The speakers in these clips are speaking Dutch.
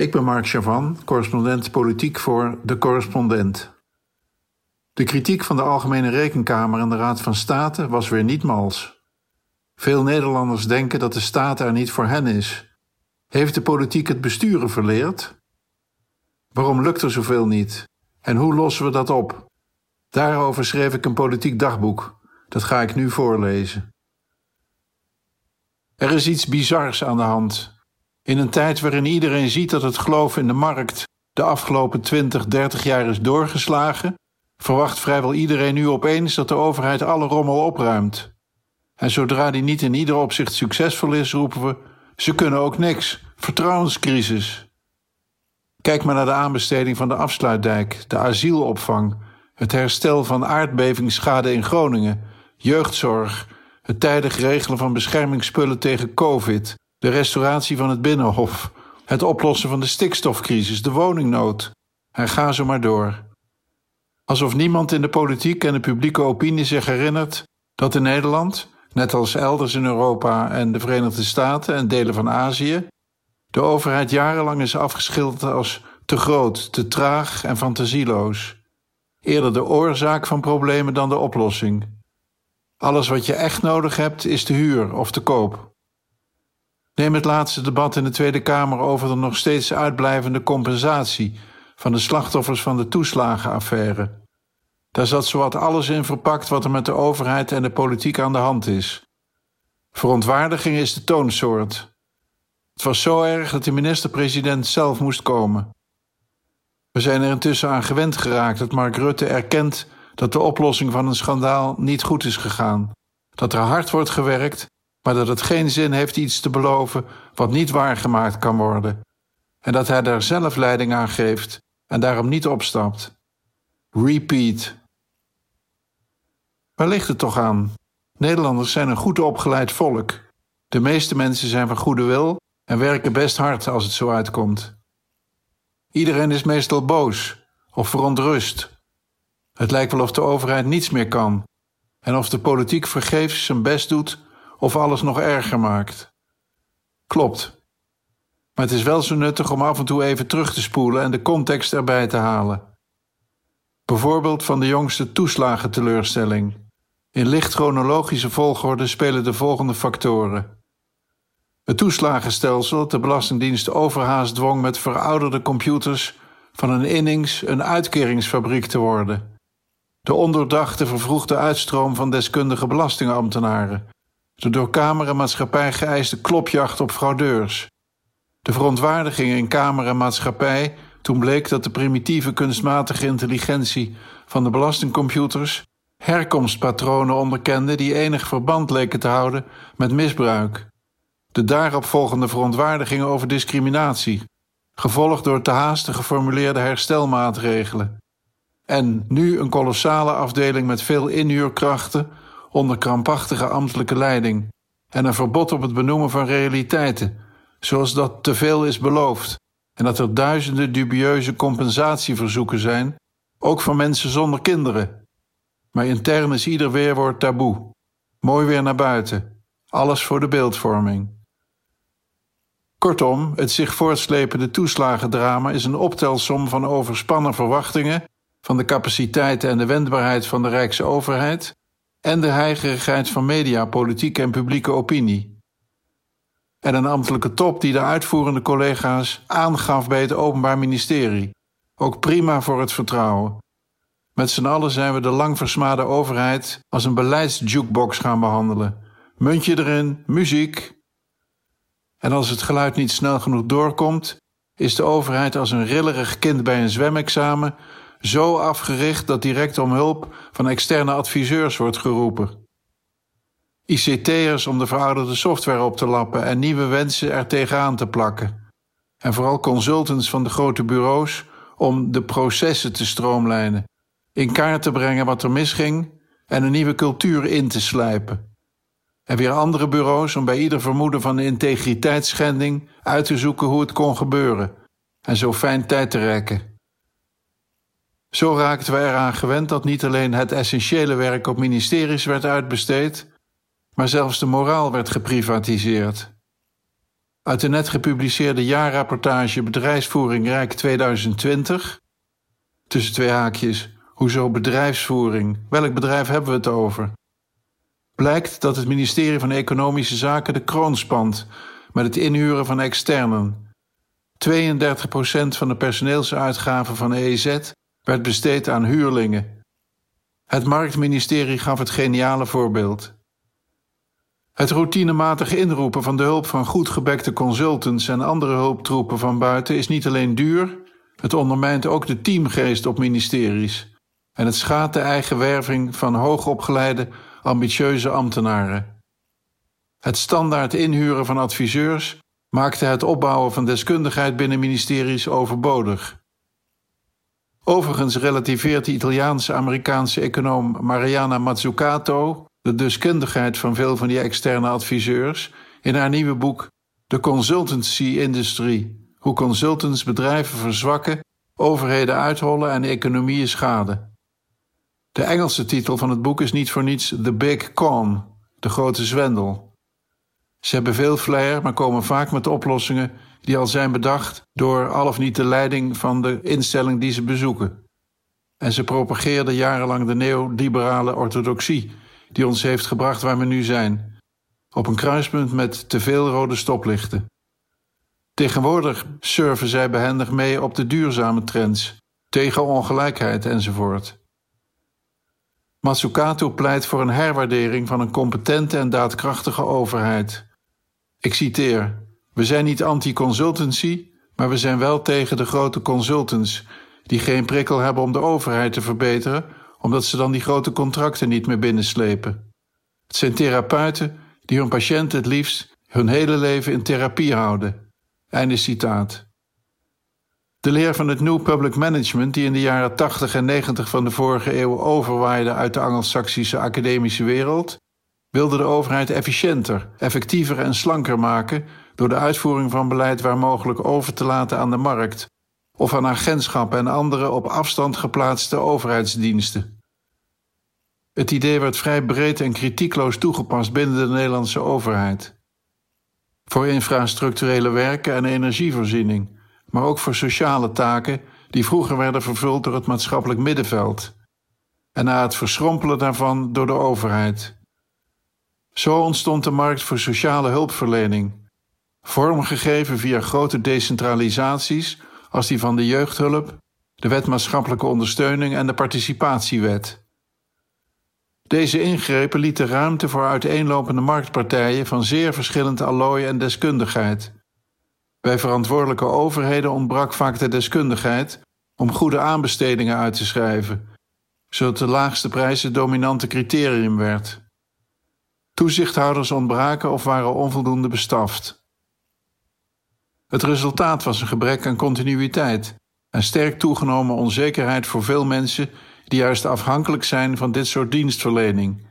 Ik ben Mark Chavan, correspondent politiek voor De Correspondent. De kritiek van de Algemene Rekenkamer en de Raad van State was weer niet mals. Veel Nederlanders denken dat de staat er niet voor hen is. Heeft de politiek het besturen verleerd? Waarom lukt er zoveel niet? En hoe lossen we dat op? Daarover schreef ik een politiek dagboek. Dat ga ik nu voorlezen. Er is iets bizars aan de hand. In een tijd waarin iedereen ziet dat het geloof in de markt de afgelopen 20, 30 jaar is doorgeslagen, verwacht vrijwel iedereen nu opeens dat de overheid alle rommel opruimt. En zodra die niet in ieder opzicht succesvol is, roepen we: ze kunnen ook niks. Vertrouwenscrisis. Kijk maar naar de aanbesteding van de afsluitdijk, de asielopvang, het herstel van aardbevingsschade in Groningen, jeugdzorg, het tijdig regelen van beschermingsspullen tegen COVID, de restauratie van het Binnenhof, het oplossen van de stikstofcrisis, de woningnood. En ga zo maar door. Alsof niemand in de politiek en de publieke opinie zich herinnert dat in Nederland, net als elders in Europa en de Verenigde Staten en delen van Azië, de overheid jarenlang is afgeschilderd als te groot, te traag en fantasieloos. Eerder de oorzaak van problemen dan de oplossing. Alles wat je echt nodig hebt is te huur of te koop. Neem het laatste debat in de Tweede Kamer over de nog steeds uitblijvende compensatie van de slachtoffers van de toeslagenaffaire. Daar zat zowat alles in verpakt wat er met de overheid en de politiek aan de hand is. Verontwaardiging is de toonsoort. Het was zo erg dat de minister-president zelf moest komen. We zijn er intussen aan gewend geraakt dat Mark Rutte erkent dat de oplossing van een schandaal niet goed is gegaan. Dat er hard wordt gewerkt, maar dat het geen zin heeft iets te beloven wat niet waargemaakt kan worden. En dat hij daar zelf leiding aan geeft en daarom niet opstapt. Repeat. Waar ligt het toch aan? Nederlanders zijn een goed opgeleid volk. De meeste mensen zijn van goede wil en werken best hard als het zo uitkomt. Iedereen is meestal boos of verontrust het lijkt wel of de overheid niets meer kan en of de politiek vergeefs zijn best doet of alles nog erger maakt. Klopt. Maar het is wel zo nuttig om af en toe even terug te spoelen en de context erbij te halen. Bijvoorbeeld van de jongste toeslagenteleurstelling. In licht chronologische volgorde spelen de volgende factoren. Het toeslagenstelsel dat de Belastingdienst overhaast dwong met verouderde computers van een innings een uitkeringsfabriek te worden de ondoordachte vervroegde uitstroom van deskundige belastingambtenaren, de door Kamer geëiste klopjacht op fraudeurs, de verontwaardiging in Kamer toen bleek dat de primitieve kunstmatige intelligentie van de belastingcomputers herkomstpatronen onderkende die enig verband leken te houden met misbruik. De daarop volgende verontwaardiging over discriminatie, gevolgd door te haastig geformuleerde herstelmaatregelen. En nu een kolossale afdeling met veel inhuurkrachten onder krampachtige ambtelijke leiding. En een verbod op het benoemen van realiteiten, zoals dat te veel is beloofd. En dat er duizenden dubieuze compensatieverzoeken zijn, ook van mensen zonder kinderen. Maar intern is ieder weerwoord taboe. Mooi weer naar buiten. Alles voor de beeldvorming. Kortom, het zich voortslepende toeslagendrama is een optelsom van overspannen verwachtingen van de capaciteiten en de wendbaarheid van de Rijksoverheid en de heigerigheid van media, politiek en publieke opinie. En een ambtelijke top die de uitvoerende collega's aangaf bij het Openbaar Ministerie. Ook prima voor het vertrouwen. Met z'n allen zijn we de lang versmade overheid als een beleidsjukebox gaan behandelen. Muntje erin, muziek. En als het geluid niet snel genoeg doorkomt, is de overheid als een rillerig kind bij een zwemexamen zo afgericht dat direct om hulp van externe adviseurs wordt geroepen. ICT'ers om de verouderde software op te lappen en nieuwe wensen er tegenaan te plakken. En vooral consultants van de grote bureaus om de processen te stroomlijnen, in kaart te brengen wat er misging en een nieuwe cultuur in te slijpen. En weer andere bureaus om bij ieder vermoeden van integriteitsschending uit te zoeken hoe het kon gebeuren en zo fijn tijd te rekken. Zo raakten we eraan gewend dat niet alleen het essentiële werk op ministeries werd uitbesteed, maar zelfs de moraal werd geprivatiseerd. Uit de net gepubliceerde jaarrapportage Bedrijfsvoering Rijk 2020, tussen twee haakjes, hoezo bedrijfsvoering? Welk bedrijf hebben we het over? Blijkt dat het ministerie van Economische Zaken de kroon spant met het inhuren van externen. 32% van de personeelsuitgaven van EZ werd besteed aan huurlingen. Het marktministerie gaf het geniale voorbeeld. Het routinematig inroepen van de hulp van goed gebekte consultants en andere hulptroepen van buiten is niet alleen duur, het ondermijnt ook de teamgeest op ministeries en het schaadt de eigen werving van hoogopgeleide, ambitieuze ambtenaren. Het standaard inhuren van adviseurs maakte het opbouwen van deskundigheid binnen ministeries overbodig. Overigens relativeert de Italiaanse-Amerikaanse econoom Mariana Mazzucato de deskundigheid van veel van die externe adviseurs in haar nieuwe boek De Consultancy Industry: Hoe consultants bedrijven verzwakken, overheden uithollen en economieën schaden. De Engelse titel van het boek is niet voor niets The Big Con, de grote zwendel. Ze hebben veel flair, maar komen vaak met oplossingen die al zijn bedacht door al of niet de leiding van de instelling die ze bezoeken. En ze propageerden jarenlang de neoliberale orthodoxie, die ons heeft gebracht waar we nu zijn, op een kruispunt met te veel rode stoplichten. Tegenwoordig surfen zij behendig mee op de duurzame trends, tegen ongelijkheid enzovoort. Matsukato pleit voor een herwaardering van een competente en daadkrachtige overheid. Ik citeer: We zijn niet anti-consultancy, maar we zijn wel tegen de grote consultants die geen prikkel hebben om de overheid te verbeteren, omdat ze dan die grote contracten niet meer binnenslepen. Het zijn therapeuten die hun patiënten het liefst hun hele leven in therapie houden. Einde citaat. De leer van het New Public Management, die in de jaren 80 en 90 van de vorige eeuw overwaaide uit de Angelsaksische academische wereld, wilde de overheid efficiënter, effectiever en slanker maken door de uitvoering van beleid waar mogelijk over te laten aan de markt of aan agentschappen en andere op afstand geplaatste overheidsdiensten. Het idee werd vrij breed en kritiekloos toegepast binnen de Nederlandse overheid. Voor infrastructurele werken en energievoorziening maar ook voor sociale taken die vroeger werden vervuld door het maatschappelijk middenveld en na het verschrompelen daarvan door de overheid. Zo ontstond de markt voor sociale hulpverlening, vormgegeven via grote decentralisaties als die van de jeugdhulp, de wet maatschappelijke ondersteuning en de participatiewet. Deze ingrepen lieten ruimte voor uiteenlopende marktpartijen van zeer verschillend allooi en deskundigheid bij verantwoordelijke overheden ontbrak vaak de deskundigheid om goede aanbestedingen uit te schrijven, zodat de laagste prijs het dominante criterium werd. Toezichthouders ontbraken of waren onvoldoende bestaft. Het resultaat was een gebrek aan continuïteit en sterk toegenomen onzekerheid voor veel mensen die juist afhankelijk zijn van dit soort dienstverlening.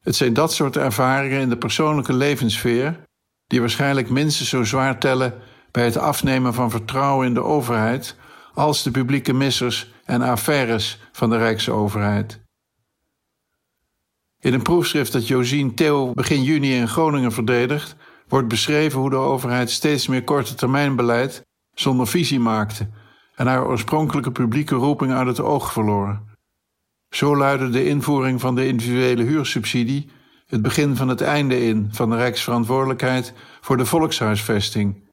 Het zijn dat soort ervaringen in de persoonlijke levenssfeer die waarschijnlijk minstens zo zwaar tellen bij het afnemen van vertrouwen in de overheid als de publieke missers en affaires van de Rijksoverheid. In een proefschrift dat Josien Theo begin juni in Groningen verdedigt, wordt beschreven hoe de overheid steeds meer korte termijn beleid zonder visie maakte en haar oorspronkelijke publieke roeping uit het oog verloor. Zo luidde de invoering van de individuele huursubsidie het begin van het einde in van de Rijksverantwoordelijkheid voor de volkshuisvesting.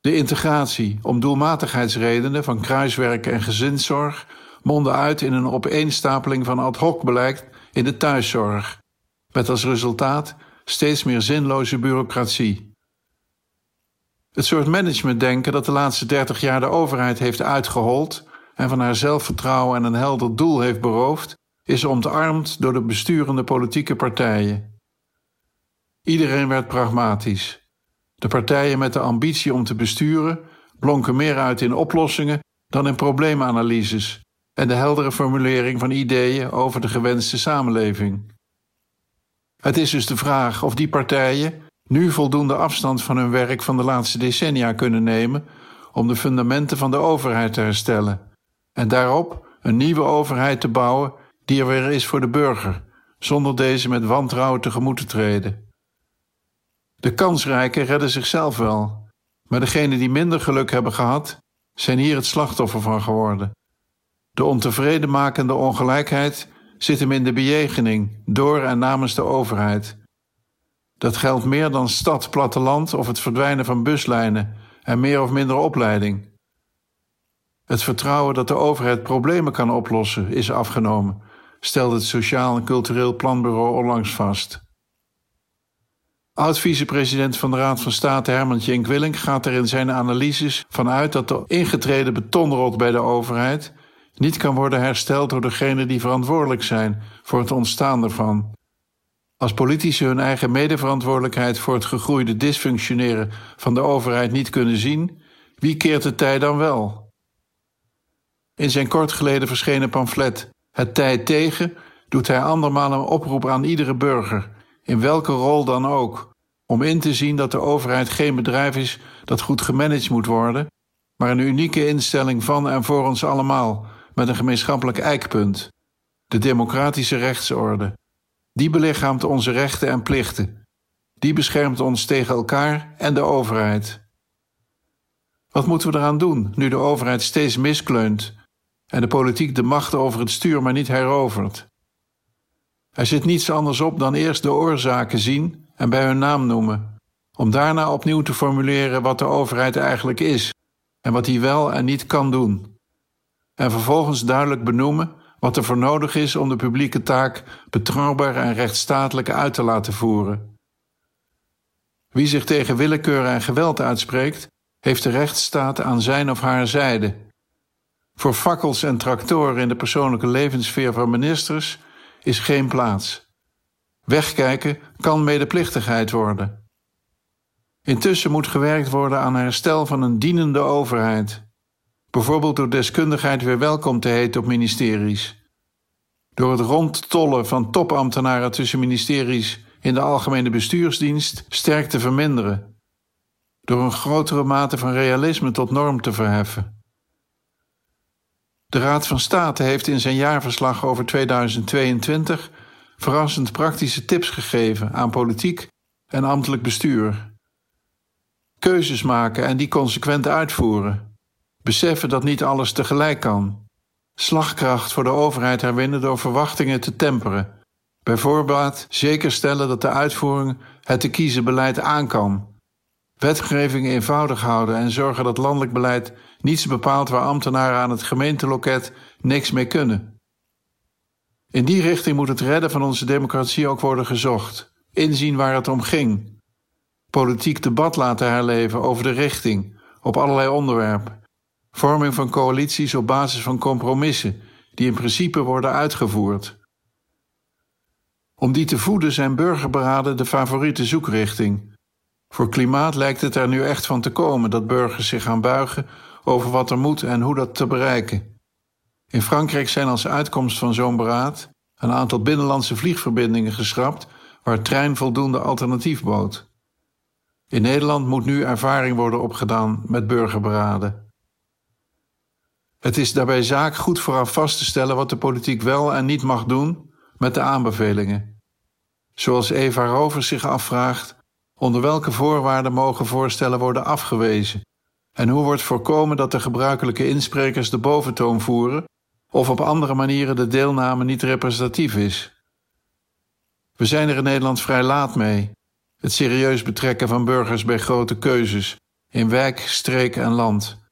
De integratie om doelmatigheidsredenen van kruiswerk en gezinszorg mondde uit in een opeenstapeling van ad hoc beleid in de thuiszorg, met als resultaat steeds meer zinloze bureaucratie. Het soort managementdenken dat de laatste dertig jaar de overheid heeft uitgehold en van haar zelfvertrouwen en een helder doel heeft beroofd, is ontarmd door de besturende politieke partijen. Iedereen werd pragmatisch. De partijen met de ambitie om te besturen blonken meer uit in oplossingen dan in probleemanalyses en de heldere formulering van ideeën over de gewenste samenleving. Het is dus de vraag of die partijen nu voldoende afstand van hun werk van de laatste decennia kunnen nemen om de fundamenten van de overheid te herstellen en daarop een nieuwe overheid te bouwen die er weer is voor de burger, zonder deze met wantrouwen tegemoet te treden. De kansrijken redden zichzelf wel, maar degenen die minder geluk hebben gehad, zijn hier het slachtoffer van geworden. De ontevredenmakende ongelijkheid zit hem in de bejegening door en namens de overheid. Dat geldt meer dan stad, platteland of het verdwijnen van buslijnen en meer of minder opleiding. Het vertrouwen dat de overheid problemen kan oplossen is afgenomen, stelde het Sociaal en Cultureel Planbureau onlangs vast. Oud-vicepresident van de Raad van State Herman Willink gaat er in zijn analyses vanuit dat de ingetreden betonrot bij de overheid niet kan worden hersteld door degenen die verantwoordelijk zijn voor het ontstaan ervan. Als politici hun eigen medeverantwoordelijkheid voor het gegroeide dysfunctioneren van de overheid niet kunnen zien, wie keert de tij dan wel? In zijn kort geleden verschenen pamflet Het tij tegen doet hij andermaal een oproep aan iedere burger, in welke rol dan ook, om in te zien dat de overheid geen bedrijf is dat goed gemanaged moet worden, maar een unieke instelling van en voor ons allemaal, met een gemeenschappelijk eikpunt: de democratische rechtsorde. Die belichaamt onze rechten en plichten. Die beschermt ons tegen elkaar en de overheid. Wat moeten we eraan doen nu de overheid steeds miskleunt en de politiek de macht over het stuur maar niet herovert? Er zit niets anders op dan eerst de oorzaken zien en bij hun naam noemen, om daarna opnieuw te formuleren wat de overheid eigenlijk is en wat hij wel en niet kan doen. En vervolgens duidelijk benoemen wat er voor nodig is om de publieke taak betrouwbaar en rechtsstatelijk uit te laten voeren. Wie zich tegen willekeur en geweld uitspreekt, heeft de rechtsstaat aan zijn of haar zijde. Voor fakkels en tractoren in de persoonlijke levenssfeer van ministers is geen plaats. Wegkijken kan medeplichtigheid worden. Intussen moet gewerkt worden aan herstel van een dienende overheid bijvoorbeeld door deskundigheid weer welkom te heten op ministeries. Door het rondtollen van topambtenaren tussen ministeries in de algemene bestuursdienst sterk te verminderen. Door een grotere mate van realisme tot norm te verheffen. De Raad van State heeft in zijn jaarverslag over 2022 verrassend praktische tips gegeven aan politiek en ambtelijk bestuur. Keuzes maken en die consequent uitvoeren Beseffen dat niet alles tegelijk kan. Slagkracht voor de overheid herwinnen door verwachtingen te temperen. Bijvoorbeeld zeker stellen dat de uitvoering het te kiezen beleid aan kan. Wetgeving eenvoudig houden en zorgen dat landelijk beleid niets bepaalt waar ambtenaren aan het gemeenteloket niks mee kunnen. In die richting moet het redden van onze democratie ook worden gezocht. Inzien waar het om ging. Politiek debat laten herleven over de richting op allerlei onderwerpen vorming van coalities op basis van compromissen die in principe worden uitgevoerd. Om die te voeden zijn burgerberaden de favoriete zoekrichting. Voor klimaat lijkt het er nu echt van te komen dat burgers zich gaan buigen over wat er moet en hoe dat te bereiken. In Frankrijk zijn als uitkomst van zo'n beraad een aantal binnenlandse vliegverbindingen geschrapt waar trein voldoende alternatief bood. In Nederland moet nu ervaring worden opgedaan met burgerberaden. Het is daarbij zaak goed vooraf vast te stellen wat de politiek wel en niet mag doen met de aanbevelingen. Zoals Eva Rovers zich afvraagt, onder welke voorwaarden mogen voorstellen worden afgewezen en hoe wordt voorkomen dat de gebruikelijke insprekers de boventoon voeren of op andere manieren de deelname niet representatief is. We zijn er in Nederland vrij laat mee, het serieus betrekken van burgers bij grote keuzes in wijk, streek en land.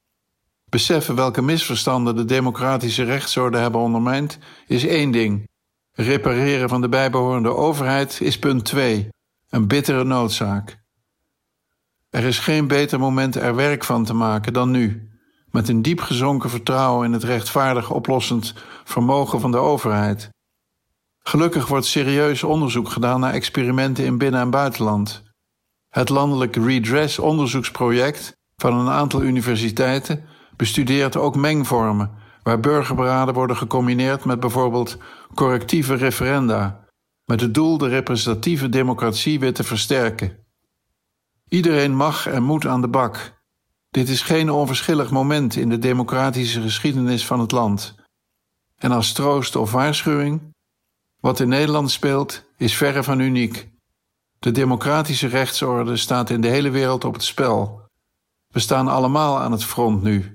Beseffen welke misverstanden de democratische rechtsorde hebben ondermijnd, is één ding. Repareren van de bijbehorende overheid is punt twee, een bittere noodzaak. Er is geen beter moment er werk van te maken dan nu, met een diep gezonken vertrouwen in het rechtvaardig oplossend vermogen van de overheid. Gelukkig wordt serieus onderzoek gedaan naar experimenten in binnen- en buitenland. Het landelijk Redress onderzoeksproject van een aantal universiteiten bestudeert ook mengvormen, waar burgerberaden worden gecombineerd met bijvoorbeeld correctieve referenda, met het doel de representatieve democratie weer te versterken. Iedereen mag en moet aan de bak. Dit is geen onverschillig moment in de democratische geschiedenis van het land. En als troost of waarschuwing, wat in Nederland speelt, is verre van uniek. De democratische rechtsorde staat in de hele wereld op het spel. We staan allemaal aan het front nu.